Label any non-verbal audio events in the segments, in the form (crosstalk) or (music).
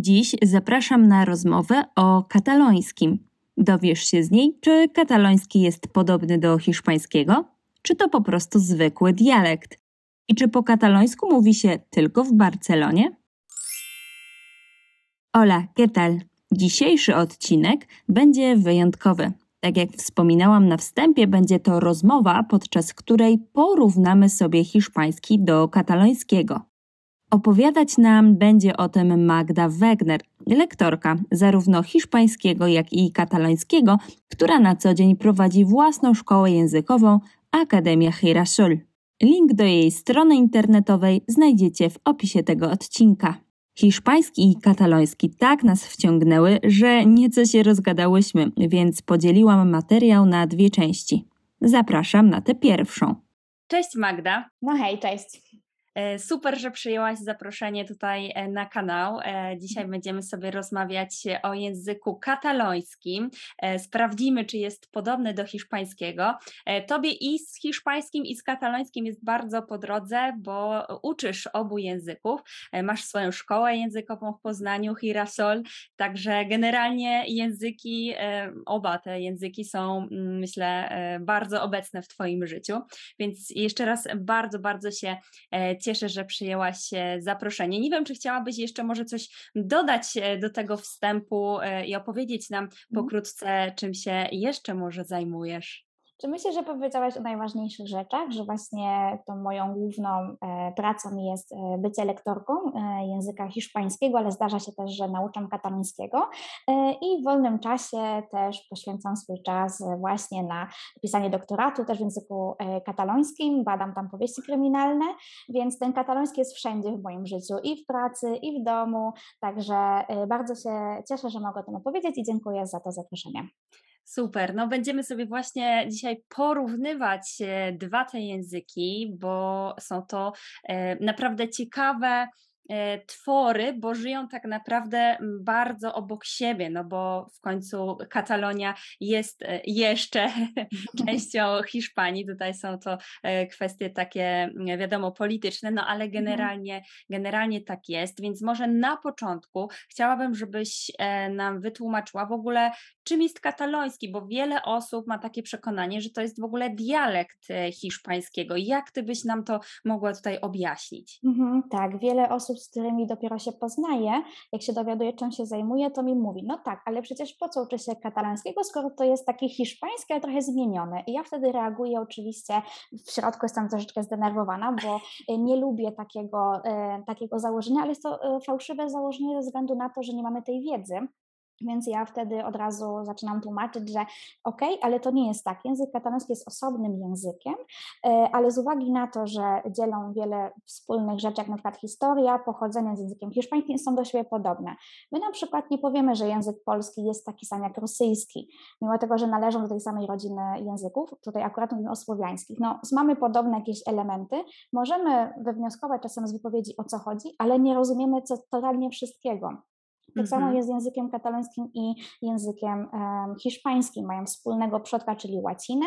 Dziś zapraszam na rozmowę o katalońskim. Dowiesz się z niej, czy kataloński jest podobny do hiszpańskiego, czy to po prostu zwykły dialekt. I czy po katalońsku mówi się tylko w Barcelonie? Hola, ¿qué tal? Dzisiejszy odcinek będzie wyjątkowy. Tak jak wspominałam na wstępie, będzie to rozmowa, podczas której porównamy sobie hiszpański do katalońskiego. Opowiadać nam będzie o tym Magda Wegner, lektorka zarówno hiszpańskiego, jak i katalońskiego, która na co dzień prowadzi własną szkołę językową Akademia Girasol. Link do jej strony internetowej znajdziecie w opisie tego odcinka. Hiszpański i kataloński tak nas wciągnęły, że nieco się rozgadałyśmy, więc podzieliłam materiał na dwie części. Zapraszam na tę pierwszą. Cześć Magda. No hej, cześć. E, super, że przyjęłaś zaproszenie tutaj e, na kanał. E, dzisiaj mhm. będziemy sobie rozmawiać o języku katalońskim. Sprawdzimy, czy jest podobny do hiszpańskiego. Tobie i z hiszpańskim, i z katalońskim jest bardzo po drodze, bo uczysz obu języków. Masz swoją szkołę językową w Poznaniu, Hirasol, także generalnie języki, oba te języki są, myślę, bardzo obecne w Twoim życiu. Więc jeszcze raz bardzo, bardzo się cieszę cieszę, że przyjęłaś zaproszenie. Nie wiem, czy chciałabyś jeszcze może coś dodać e, do tego wstępu e, i opowiedzieć nam mhm. pokrótce, czym się jeszcze może zajmujesz. Czy myślę, że powiedziałaś o najważniejszych rzeczach, że właśnie tą moją główną e, pracą jest e, bycie lektorką e, języka hiszpańskiego, ale zdarza się też, że nauczam katalońskiego i w wolnym czasie też poświęcam swój czas właśnie na pisanie doktoratu też w języku katalońskim, badam tam powieści kryminalne, więc ten kataloński jest wszędzie w moim życiu i w pracy, i w domu, także bardzo się cieszę, że mogę o tym opowiedzieć i dziękuję za to zaproszenie. Super. No będziemy sobie właśnie dzisiaj porównywać e, dwa te języki, bo są to e, naprawdę ciekawe twory, bo żyją tak naprawdę bardzo obok siebie, no bo w końcu Katalonia jest e, jeszcze (laughs) częścią Hiszpanii. Tutaj są to e, kwestie takie, wiadomo, polityczne, no ale mhm. generalnie, generalnie tak jest. Więc może na początku chciałabym, żebyś nam wytłumaczyła w ogóle, czym jest kataloński, bo wiele osób ma takie przekonanie, że to jest w ogóle dialekt hiszpańskiego. Jak ty byś nam to mogła tutaj objaśnić? Mhm, tak, wiele osób z którymi dopiero się poznaję, jak się dowiaduje, czym się zajmuje, to mi mówi, no tak, ale przecież po co uczy się katalańskiego, skoro to jest takie hiszpańskie, ale trochę zmienione. I ja wtedy reaguję oczywiście, w środku jestem troszeczkę zdenerwowana, bo e, nie lubię takiego, e, takiego założenia, ale jest to e, fałszywe założenie ze względu na to, że nie mamy tej wiedzy. Więc ja wtedy od razu zaczynam tłumaczyć, że ok, ale to nie jest tak. Język kataloński jest osobnym językiem, e, ale z uwagi na to, że dzielą wiele wspólnych rzeczy, jak na przykład historia, pochodzenie z językiem hiszpańskim, są do siebie podobne. My na przykład nie powiemy, że język polski jest taki sam jak rosyjski, mimo tego, że należą do tej samej rodziny języków, tutaj akurat mówimy o słowiańskich. No, mamy podobne jakieś elementy, możemy wywnioskować czasem z wypowiedzi o co chodzi, ale nie rozumiemy co, totalnie wszystkiego. Tak samo mhm. jest z językiem katalońskim i językiem hiszpańskim. Mają wspólnego przodka, czyli łacinę,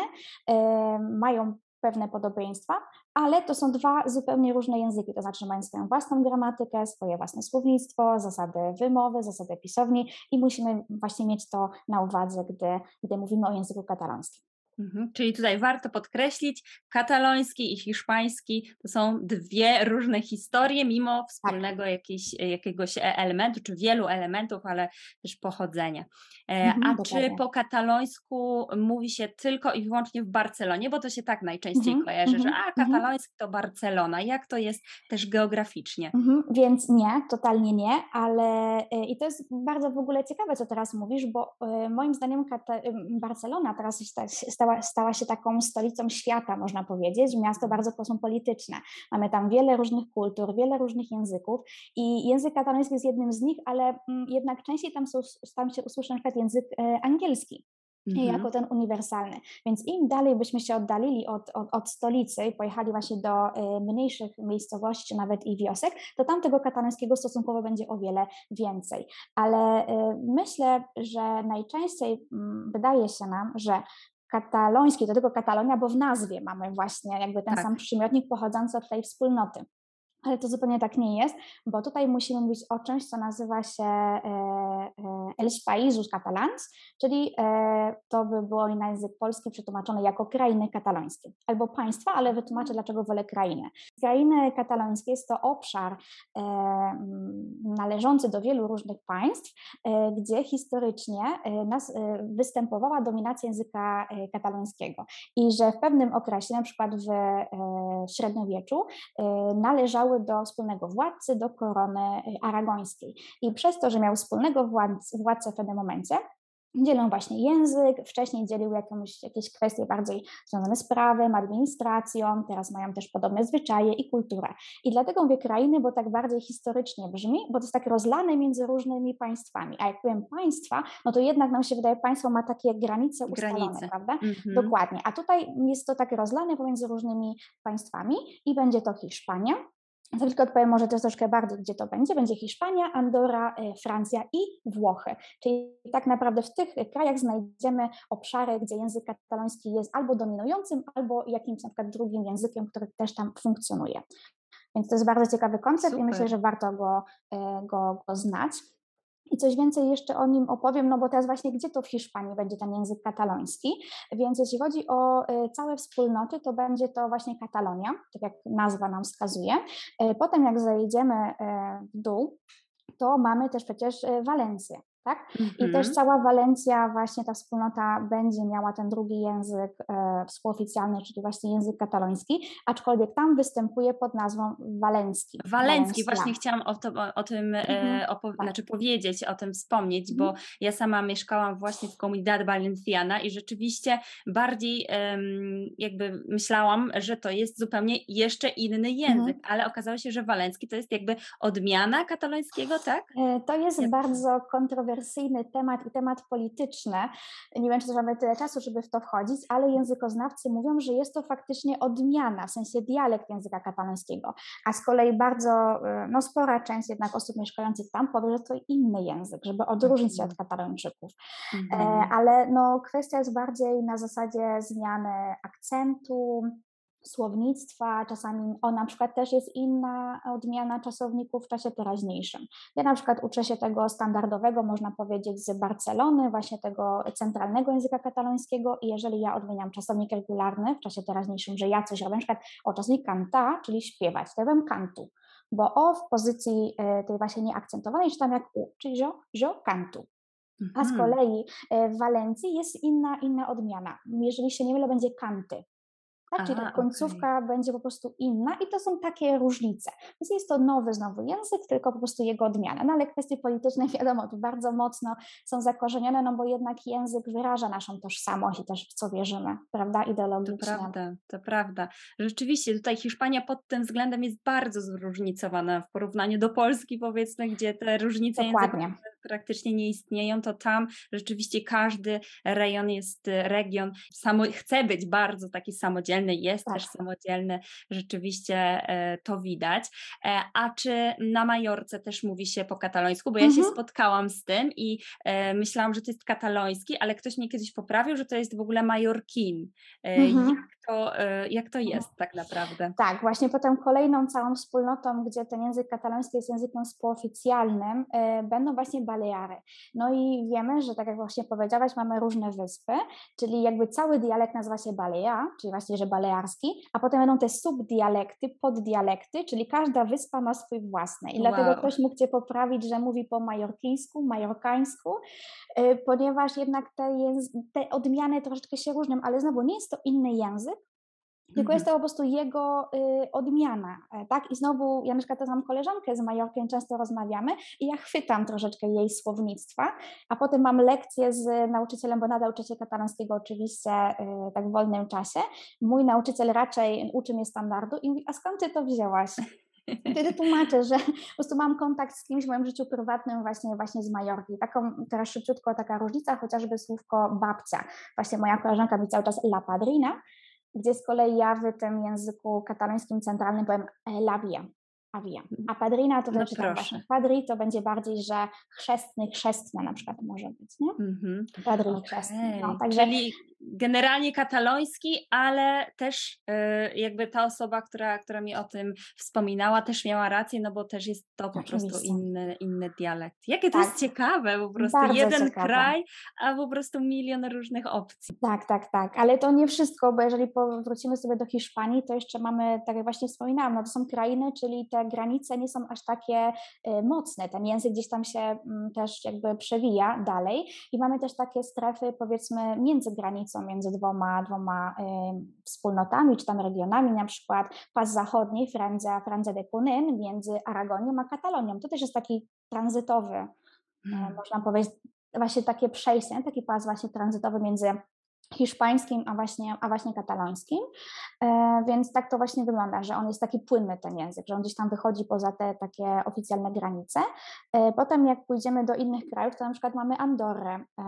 mają pewne podobieństwa, ale to są dwa zupełnie różne języki, to znaczy mają swoją własną gramatykę, swoje własne słownictwo, zasady wymowy, zasady pisowni i musimy właśnie mieć to na uwadze, gdy, gdy mówimy o języku katalońskim. Mhm. Czyli tutaj warto podkreślić, kataloński i hiszpański to są dwie różne historie, mimo tak. wspólnego jakiegoś, jakiegoś e, elementu, czy wielu elementów, ale też pochodzenia. E, mhm, A czy po katalońsku mówi się tylko i wyłącznie w Barcelonie, bo to się tak najczęściej mhm, kojarzy, że mhm, a mhm. kataloński to Barcelona. Jak to jest też geograficznie? Więc nie, totalnie nie, ale e, i to jest bardzo w ogóle ciekawe, co teraz mówisz, bo moim zdaniem Barcelona teraz stała stała, stała się taką stolicą świata, można powiedzieć, miasto bardzo kosmopolityczne. Mamy tam wiele różnych kultur, wiele różnych języków i język kataloński jest jednym z nich, ale mm, jednak częściej tam, są, tam się usłyszy na przykład język e, angielski. Mhm. jako ten uniwersalny. Więc im dalej byśmy się oddalili od, od, od, stolicy i pojechali właśnie do y, mniejszych miejscowości, czy nawet i wiosek, to tam tego katalońskiego stosunkowo będzie o wiele więcej. Ale y, myślę, że najczęściej y, wydaje się nam, że katalońskiej, do tego Katalonia, bo w nazwie mamy właśnie jakby ten tak. sam przymiotnik pochodzący od tej wspólnoty. Ale to zupełnie tak nie jest, bo tutaj musimy mówić o czymś, co nazywa się e, e, Els Països Catalans, czyli e, to by było na język polski przetłumaczone jako krainy katalońskie albo państwa, ale wytłumaczę dlaczego wolę krainy. Krainy katalońskie jest to obszar należący do wielu różnych państw, gdzie historycznie występowała dominacja języka katalońskiego i że w pewnym okresie, na przykład w średniowieczu, należały należały do wspólnego władcy, do korony y, aragońskiej. I przez to, że miał wspólnego władcę w pewnym momencie, dzielą właśnie język, wcześniej dzieliły jakąś, jakieś kwestie bardziej związane z prawem, administracją, teraz mają też podobne zwyczaje i kulturę. I dlatego mówię krainy, bo tak bardziej historycznie brzmi, bo to jest tak rozlane między różnymi państwami. A jak powiem państwa, no to jednak nam się wydaje, państwo ma takie granice ustalone, granice. prawda? Mhm. Dokładnie. A tutaj jest to tak rozlane pomiędzy różnymi państwami i będzie to Hiszpania, za chwilkę odpowiem może też troszkę bardziej, gdzie to będzie. Będzie Hiszpania, Andora, e, Francja i Włochy. Czyli tak naprawdę w tych krajach znajdziemy obszary, gdzie język kataloński jest albo dominującym, albo jakimś na przykład drugim językiem, który też tam funkcjonuje. Więc to jest bardzo ciekawy koncept Super. i myślę, że warto go, e, go, go znać. I coś więcej jeszcze o nim opowiem, no bo teraz właśnie gdzie to w Hiszpanii będzie ten język kataloński. Więc jeśli chodzi o e, całe wspólnoty, to będzie to właśnie Katalonia, tak jak nazwa nam wskazuje. E, potem jak zajedziemy e, w dół, to mamy też przecież Walencję tak? I też mhm. cała Walencja, właśnie ta wspólnota będzie miała ten drugi język e, współoficjalny, czyli właśnie język kataloński, aczkolwiek tam występuje pod nazwą walencki. Walencki, właśnie chciałam o, to, o tym mm-hmm. e, mhm. opo- tak. znaczy powiedzieć, o tym wspomnieć, bo mhm. ja sama mieszkałam właśnie w Comunidad Valenciana i rzeczywiście bardziej jakby myślałam, że to jest zupełnie jeszcze inny język, ale okazało się, że walencki to jest jakby odmiana katalońskiego, tak? E, to jest Jak... bardzo kontrowersyjne kontrowersyjny temat i temat polityczny. Nie wiem, czy też mamy tyle czasu, żeby w to wchodzić, ale językoznawcy mówią, że jest to faktycznie odmiana, w sensie dialekt języka katalońskiego, a z kolei bardzo y, no, spora część jednak osób mieszkających tam powie, że to inny język, żeby odróżnić się od mhm. katalończyków. E, mhm. Ale no, kwestia jest bardziej na zasadzie zmiany akcentu, słownictwa, czasami o na przykład też jest inna odmiana czasowników w czasie teraźniejszym. Ja na przykład uczę się tego standardowego, można powiedzieć, z Barcelony, właśnie tego centralnego języka katalońskiego i jeżeli ja odmieniam czasownik regularny w czasie teraźniejszym, że ja coś robię, na przykład o czasownik canta, czyli śpiewać, to ja kantu, bo o w pozycji e, tej właśnie nieakcentowanej czytam jak u, czyli jo, jo cantu. A z mhm. kolei e, w Walencji jest inna, inna odmiana. Jeżeli się nie mylę, będzie kanty. Tak? Czyli ta końcówka okay. będzie po prostu inna i to są takie różnice. Więc jest to nowy znowu język, tylko po prostu jego odmiana. No ale kwestie polityczne (laughs) wiadomo, tu bardzo mocno są zakorzenione, no bo jednak język wyraża naszą tożsamość i też w co wierzymy, prawda, ideologicznie. To prawda, to prawda. Rzeczywiście tutaj Hiszpania pod tym względem jest bardzo zróżnicowana w porównaniu do Polski powiedzmy, gdzie te różnice Dokładnie. praktycznie nie istnieją, to tam rzeczywiście każdy rejon jest, region samo, chce być bardzo taki samodzielny, samodzielny, jest tak. też samodzielny, rzeczywiście e, to widać. E, a czy na Majorce też mówi się po katalońsku? Bo ja mhm. się spotkałam z tym i e, myślałam, że to jest kataloński, ale ktoś mnie kiedyś poprawił, że to jest w ogóle Majorkin. Mhm. Jak, to, jak to jest tak naprawdę? Tak, właśnie potem kolejną całą wspólnotą, gdzie ten język kataloński jest językiem współoficjalnym, będą właśnie Baleary. No i wiemy, że tak jak właśnie powiedziałaś, mamy różne wyspy, czyli jakby cały dialekt nazywa się Balea, czyli właśnie, że balearski, a potem będą te subdialekty, poddialekty, czyli każda wyspa ma swój własny. I wow. dlatego ktoś mógł Cię poprawić, że mówi po majorkińsku, majorkańsku, y, ponieważ jednak te, te odmiany troszeczkę się różnią, ale znowu nie jest to inny język, tylko jest mhm. to po prostu jego y, odmiana, e, tak? I znowu, ja na przykład mam koleżankę z Majorkiem, często rozmawiamy i ja chwytam troszeczkę jej słownictwa, a potem mam lekcję z nauczycielem, bo nadal uczę się katalańskiego oczywiście y, tak w wolnym czasie. Mój nauczyciel raczej uczy mnie standardu i mówi, a skąd ty to wzięłaś? Wtedy tłumaczę, że po prostu mam kontakt z kimś w moim życiu prywatnym właśnie, właśnie z Majorki. Taką teraz szybciutko taka różnica, chociażby słówko babcia. Właśnie moja koleżanka mi cały czas la padrina, gdzie z kolei ja w tym języku katalońskim centralnym powiem e, la via, avia. Mhm. A padrina to no wyczytam właśnie. Padri to będzie bardziej, że chrzestny, chrzestne na przykład może być, nie? Mm-hmm. Padri okay. chrzestny. No, także... Czyli generalnie kataloński, ale też e, jakby ta osoba, która, która mi o tym wspominała, też miała rację, no bo też jest to po Oczywiście. prostu inny, inny dialekt. Jakie to tak. jest ciekawe, po prostu Bardzo jeden ciekawe. kraj, a po prostu milion różnych opcji. Tak, tak, tak, ale to nie wszystko, bo jeżeli wrócimy sobie do Hiszpanii, to jeszcze mamy, tak jak właśnie wspominałam, no to są krainy, czyli te granice nie są aż takie y, mocne, ten język gdzieś tam się mm, też jakby przewija dalej i mamy też takie strefy powiedzmy między granicą, między dwoma, dwoma y, wspólnotami czy tam regionami, na przykład pas zachodni, Francja, Francja de Ponent między Aragonią a Katalonią. To też jest taki tranzytowy, y, hmm. można powiedzieć, właśnie takie przejście, taki pas właśnie tranzytowy między hiszpańskim, a właśnie, a właśnie katalońskim. E, więc tak to właśnie wygląda, że on jest taki płynny ten język, że on gdzieś tam wychodzi poza te takie oficjalne granice. E, potem jak pójdziemy do innych krajów, to na przykład mamy Andorrę. E,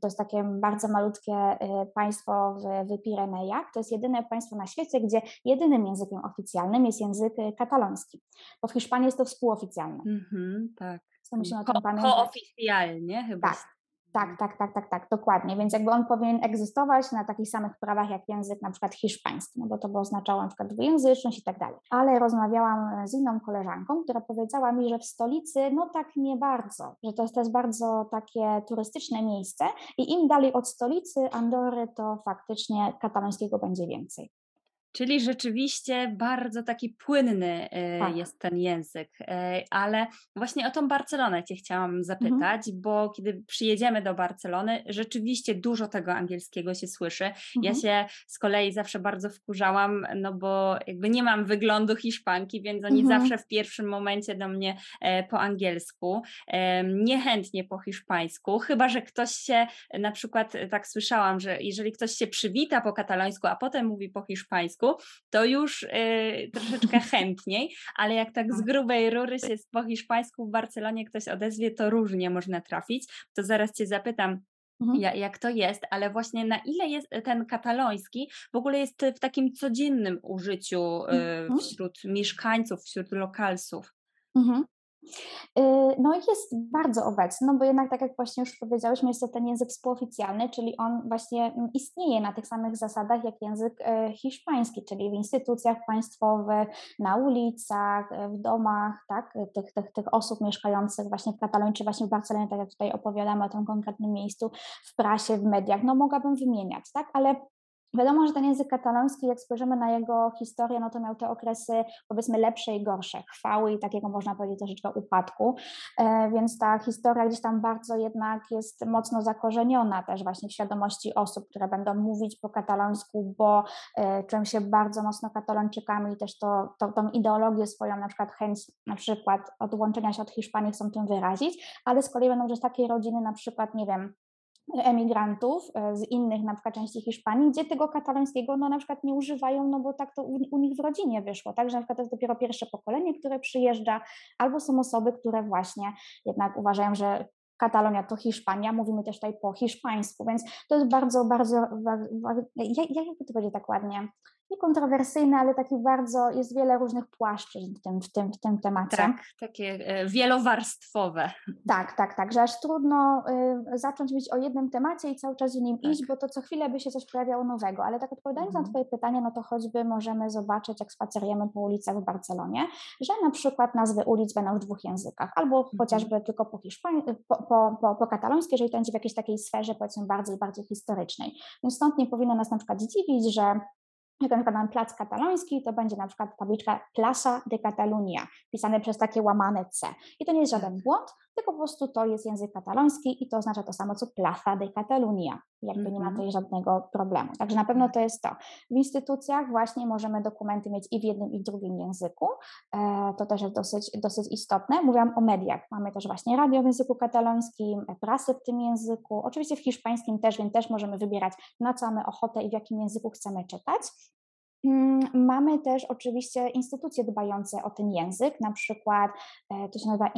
to jest takie bardzo malutkie państwo w, w Pirenejach. To jest jedyne państwo na świecie, gdzie jedynym językiem oficjalnym jest język kataloński, bo w Hiszpanii jest to współoficjalne. Mm-hmm, tak. To musimy o tym pamiętać. Kooficjalnie chyba. Tak, tak, tak, tak, tak, tak, dokładnie. Więc jakby on powinien egzystować na takich samych prawach jak język na przykład hiszpański, no bo to by oznaczało na przykład dwujęzyczność i tak dalej. Ale rozmawiałam z inną koleżanką, która powiedziała mi, że w stolicy no tak nie bardzo, że to jest, jest bardzo takie turystyczne miejsce i im dalej od stolicy Andory, to faktycznie katalońskiego będzie więcej. Czyli rzeczywiście bardzo taki płynny e, tak. jest ten język. E, ale właśnie o tą Barcelonę Cię chciałam mhm. zapytać, mhm. bo kiedy przyjedziemy do Barcelony, rzeczywiście dużo tego angielskiego się słyszy. Mhm. Ja się z kolei zawsze bardzo wkurzałam, no bo jakby nie mam wyglądu Hiszpanki, więc oni mhm. zawsze w pierwszym momencie do mnie e, po angielsku, niechętnie po hiszpańsku, chyba że ktoś się, na przykład tak słyszałam, że jeżeli ktoś się przywita po katalońsku, a potem mówi po hiszpańsku, to już y, troszeczkę (laughs) chętniej, ale jak tak z tak. grubej rury się po hiszpańsku w Barcelonie ktoś odezwie, to różnie można trafić. To zaraz Cię zapytam, Mhm. Ja, jak to jest, ale właśnie na ile jest ten kataloński w ogóle jest w takim codziennym użyciu y, mhm. wśród mieszkańców, wśród lokalsów? Mhm. Y, no i jest bardzo obecny, no bo jednak tak jak właśnie już powiedziałyśmy, jest to ten język współoficjalny, czyli on właśnie mm, istnieje na tych samych zasadach jak język y, hiszpański, czyli w instytucjach państwowych, na ulicach, y, w domach, tak, tych, tych, tych osób mieszkających właśnie w Katalonii, czy właśnie w Barcelonie, tak jak tutaj opowiadamy o tym konkretnym miejscu, w prasie, w mediach, no mogłabym wymieniać, tak, ale Wiadomo, że ten język kataloński, jak spojrzymy na jego historię, no to miał te okresy powiedzmy lepsze i gorsze, chwały i takiego można powiedzieć troszeczkę upadku, e, więc ta historia gdzieś tam bardzo jednak jest mocno zakorzeniona też właśnie w świadomości osób, które będą mówić po katalońsku, bo e, czują się bardzo mocno katalończykami i też to, to, tą ideologię swoją, na przykład chęć na przykład odłączenia się od Hiszpanii chcą tym wyrazić, ale z kolei będą też takie rodziny na przykład, nie wiem, emigrantów e, z innych na przykład części Hiszpanii, gdzie tego katalońskiego no na przykład nie używają, no bo tak to u, u, nich w rodzinie wyszło, tak, że na przykład to jest dopiero pierwsze pokolenie, które przyjeżdża, albo są osoby, które właśnie jednak uważają, że Katalonia to Hiszpania, mówimy też tutaj po hiszpańsku, więc to jest bardzo, bardzo, bardzo, bardzo jak, to powiedzieć tak ładnie, nie kontrowersyjne, ale taki bardzo, jest wiele różnych płaszczyzn w tym, w tym, w tym temacie. Tak, takie e, wielowarstwowe. Tak, tak, tak, że aż trudno y, zacząć mówić o jednym temacie i cały czas w nim tak. iść, bo to co chwilę by się coś pojawiało nowego, ale tak odpowiadając mhm. na Twoje pytanie, no to choćby możemy zobaczyć, jak spacerujemy po ulicach w Barcelonie, że na przykład nazwy ulic będą w dwóch językach, albo mhm. chociażby tylko po, hiszpań, po, po, po, po katalońsku, jeżeli to będzie w jakiejś takiej sferze, powiedzmy, bardziej, bardziej historycznej. Więc stąd nie powinno nas na przykład zdziwić, że jak na przykład mamy plac kataloński, to będzie na przykład tabliczka Plaza de Catalunya, pisane przez takie łamane C. I to nie jest żaden tak. błąd, tylko po prostu to jest język kataloński i to oznacza to samo co Plaza de Catalunya. Jakby nie ma mhm. tutaj żadnego problemu. Także na pewno to jest to. W instytucjach właśnie możemy dokumenty mieć i w jednym, i w drugim języku. E, to też jest dosyć, dosyć istotne. Mówiłam o mediach. Mamy też właśnie radio w języku katalońskim, prasę w tym języku. Oczywiście w hiszpańskim też, więc też możemy wybierać, na co mamy ochotę i w jakim języku chcemy czytać. Mm, mamy też oczywiście instytucje dbające o ten język, na przykład e, to się nazywa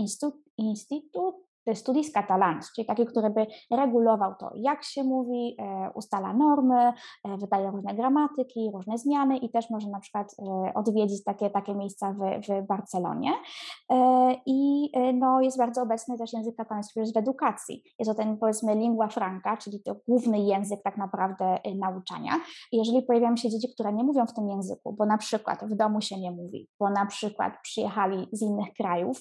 Instytut, studies catalans, czyli taki, który by regulował to, jak się mówi, e, ustala normy, e, wydaje różne gramatyki, różne zmiany i też może na przykład e, odwiedzić takie, takie miejsca w, w Barcelonie. I no, jest bardzo obecny też język katalański już w edukacji. Jest to ten powiedzmy lingua franca, czyli to główny język tak naprawdę nauczania. Jeżeli pojawiają się dzieci, które nie mówią w tym języku, bo na przykład w domu się nie mówi, bo na przykład przyjechali z innych krajów,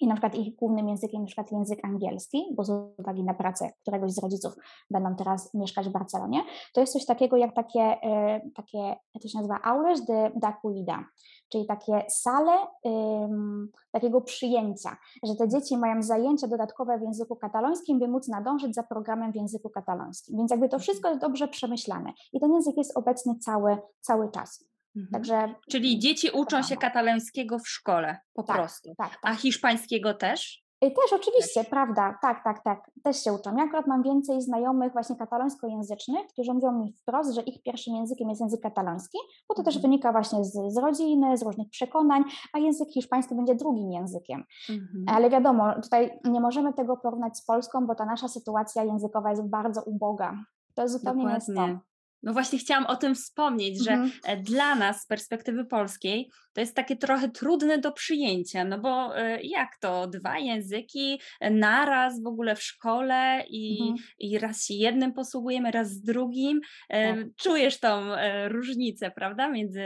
i na przykład ich głównym językiem na przykład język angielski, bo z uwagi na pracę któregoś z rodziców będą teraz mieszkać w Barcelonie, to jest coś takiego jak takie, e, takie to się nazywa, aules de d'acollida, czyli takie sale um, takiego przyjęcia, że te dzieci mają zajęcia dodatkowe w języku katalońskim, by móc nadążyć za programem w języku katalońskim. Więc jakby to wszystko jest dobrze przemyślane i ten język jest obecny cały, cały czas. Mhm. Także, Czyli dzieci uczą się katalońskiego w szkole po tak, prostu. Tak, tak. A hiszpańskiego też? Y, też oczywiście, też. prawda, tak, tak, tak, też się uczą. Ja akurat mam więcej znajomych właśnie katalońskojęzycznych, którzy mówią mi wprost, że ich pierwszym językiem jest język kataloński, bo to mhm. też wynika właśnie z, z rodziny, z różnych przekonań, a język hiszpański będzie drugim językiem. Mhm. Ale wiadomo, tutaj nie możemy tego porównać z Polską, bo ta nasza sytuacja językowa jest bardzo uboga. To jest zupełnie Dokładnie. nie jest to. No właśnie chciałam o tym wspomnieć, że mhm. E, dla nas z perspektywy polskiej to jest takie trochę trudne do przyjęcia, no bo e, jak to dwa języki naraz w ogóle w szkole i, mhm. i raz się jednym posługujemy, raz z drugim. Tak. Czujesz tą e, różnicę, prawda, między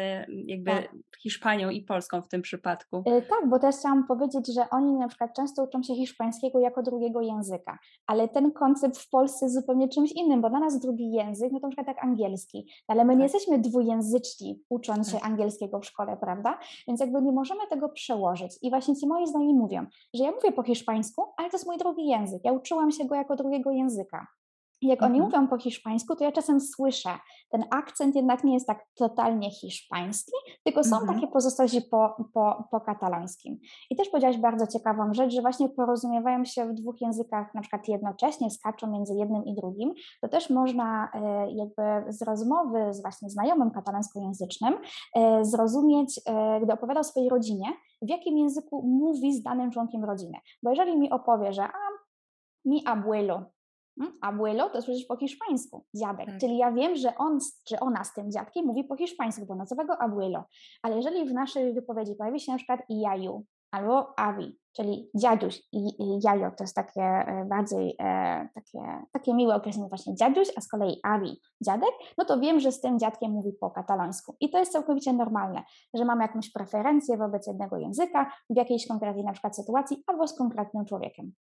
jakby tak. Hiszpanią i Polską w tym przypadku? Tak, bo też chciałam powiedzieć, że oni na przykład często uczą się hiszpańskiego jako drugiego języka, ale ten koncept w Polsce jest zupełnie czymś innym, bo dla nas drugi język, no to na przykład tak angielski, angielski, ale my nie tak. jesteśmy dwujęzyczni ucząc się tak. angielskiego w szkole, prawda? Więc jakby nie możemy tego przełożyć. I właśnie ci moi znajomi mówią, że ja mówię po hiszpańsku, ale to jest mój drugi język. Ja uczyłam się go jako drugiego języka. Jak oni mhm. mówią po hiszpańsku, to ja czasem słyszę, ten akcent jednak nie jest tak totalnie hiszpański, tylko są mhm. takie pozostałości po, po, po katalońskim. I też powiedziałaś bardzo ciekawą rzecz, że właśnie porozumiewają się w dwóch językach na przykład jednocześnie, skaczą między jednym i drugim. To też można e, jakby z rozmowy z właśnie znajomym katalońskojęzycznym e, zrozumieć, e, gdy opowiada o swojej rodzinie, w jakim języku mówi z danym członkiem rodziny. Bo jeżeli mi opowie, że a, mi abuelo? Abuelo to słyszysz po hiszpańsku, dziadek. Tak. Czyli ja wiem, że on czy ona z tym dziadkiem mówi po hiszpańsku, bo nazywa go abuelo. Ale jeżeli w naszej wypowiedzi pojawi się na przykład jaju albo avi, czyli dziaduś i, jajo, to jest takie e, bardziej e, takie, takie miłe określenie właśnie dziaduś, a z kolei avi, dziadek, no to wiem, że z tym dziadkiem mówi po katalońsku. I to jest całkowicie normalne, że mamy jakąś preferencję wobec jednego języka w jakiejś konkretnej na przykład sytuacji albo z konkretnym człowiekiem.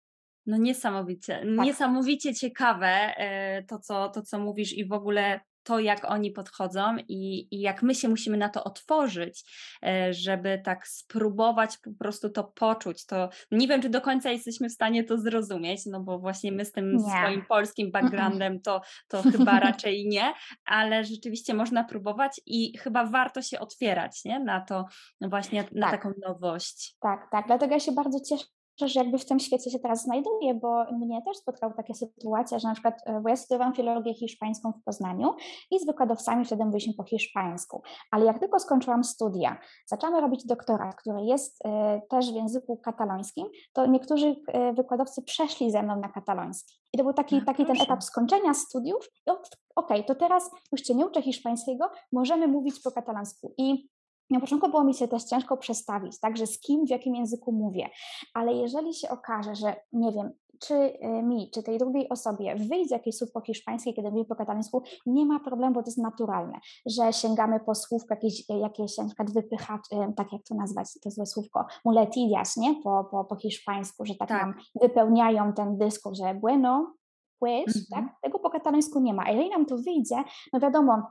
No niesamowicie, tak. niesamowicie ciekawe e, to co, to, co mówisz i w ogóle to, jak oni podchodzą i, i, jak my się musimy na to otworzyć, e, żeby tak spróbować po prostu to poczuć. To nie wiem, czy do końca jesteśmy w stanie to zrozumieć, no bo właśnie my z tym nie. swoim polskim backgroundem to, to chyba raczej nie, ale rzeczywiście można próbować i chyba warto się otwierać nie? na to, no właśnie na tak. taką nowość. Tak, tak. Dlatego ja się bardzo cieszę że jakby w tym świecie się teraz znajduję, bo mnie też spotkały takie sytuacje, że na przykład, e, bo ja studiowałam filologię hiszpańską w Poznaniu i z wykładowcami wtedy mówiliśmy po hiszpańsku, ale jak tylko skończyłam studia, zaczęłam robić doktorat, który jest e, też w języku katalońskim, to niektórzy e, wykładowcy przeszli ze mną na kataloński. I to był taki, no, taki ten etap skończenia studiów i okej, okay, to teraz już Cię nie uczę hiszpańskiego, możemy mówić po katalońsku. I na początku było mi się też ciężko przestawić, także z kim, w jakim języku mówię, ale jeżeli się okaże, że nie wiem, czy y, mi, czy tej drugiej osobie wyjdzie jakieś słów po hiszpańsku, kiedy mówi po katalońsku, nie ma problemu, bo to jest naturalne, że sięgamy po słówko, jakieś, jakieś na przykład wypychacz, y, tak jak to nazwać, to złe słówko, muletillas, nie, po, po, po hiszpańsku, że tak, tak. nam wypełniają ten dyskurs, że bueno, pues, mm -hmm. tak, tego po katalońsku nie ma. A jeżeli nam to wyjdzie, no wiadomo,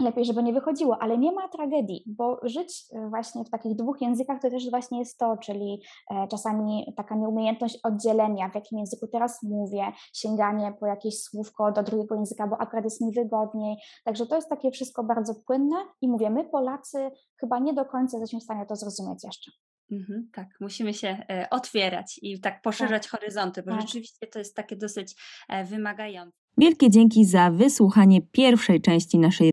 lepiej, żeby nie wychodziło, ale nie ma tragedii, bo żyć e, właśnie w takich dwóch językach to też właśnie jest to, czyli e, czasami taka nieumiejętność oddzielenia, w jakim języku teraz mówię, sięganie po jakieś słówko do drugiego języka, bo akurat jest mi wygodniej. Także to jest takie wszystko bardzo płynne i mówię, my Polacy chyba nie do końca jesteśmy w stanie to zrozumieć jeszcze. Mhm, tak, musimy się e, otwierać i tak poszerzać tak. horyzonty, bo tak. rzeczywiście to jest takie dosyć wymagające. Wielkie dzięki za wysłuchanie pierwszej części naszej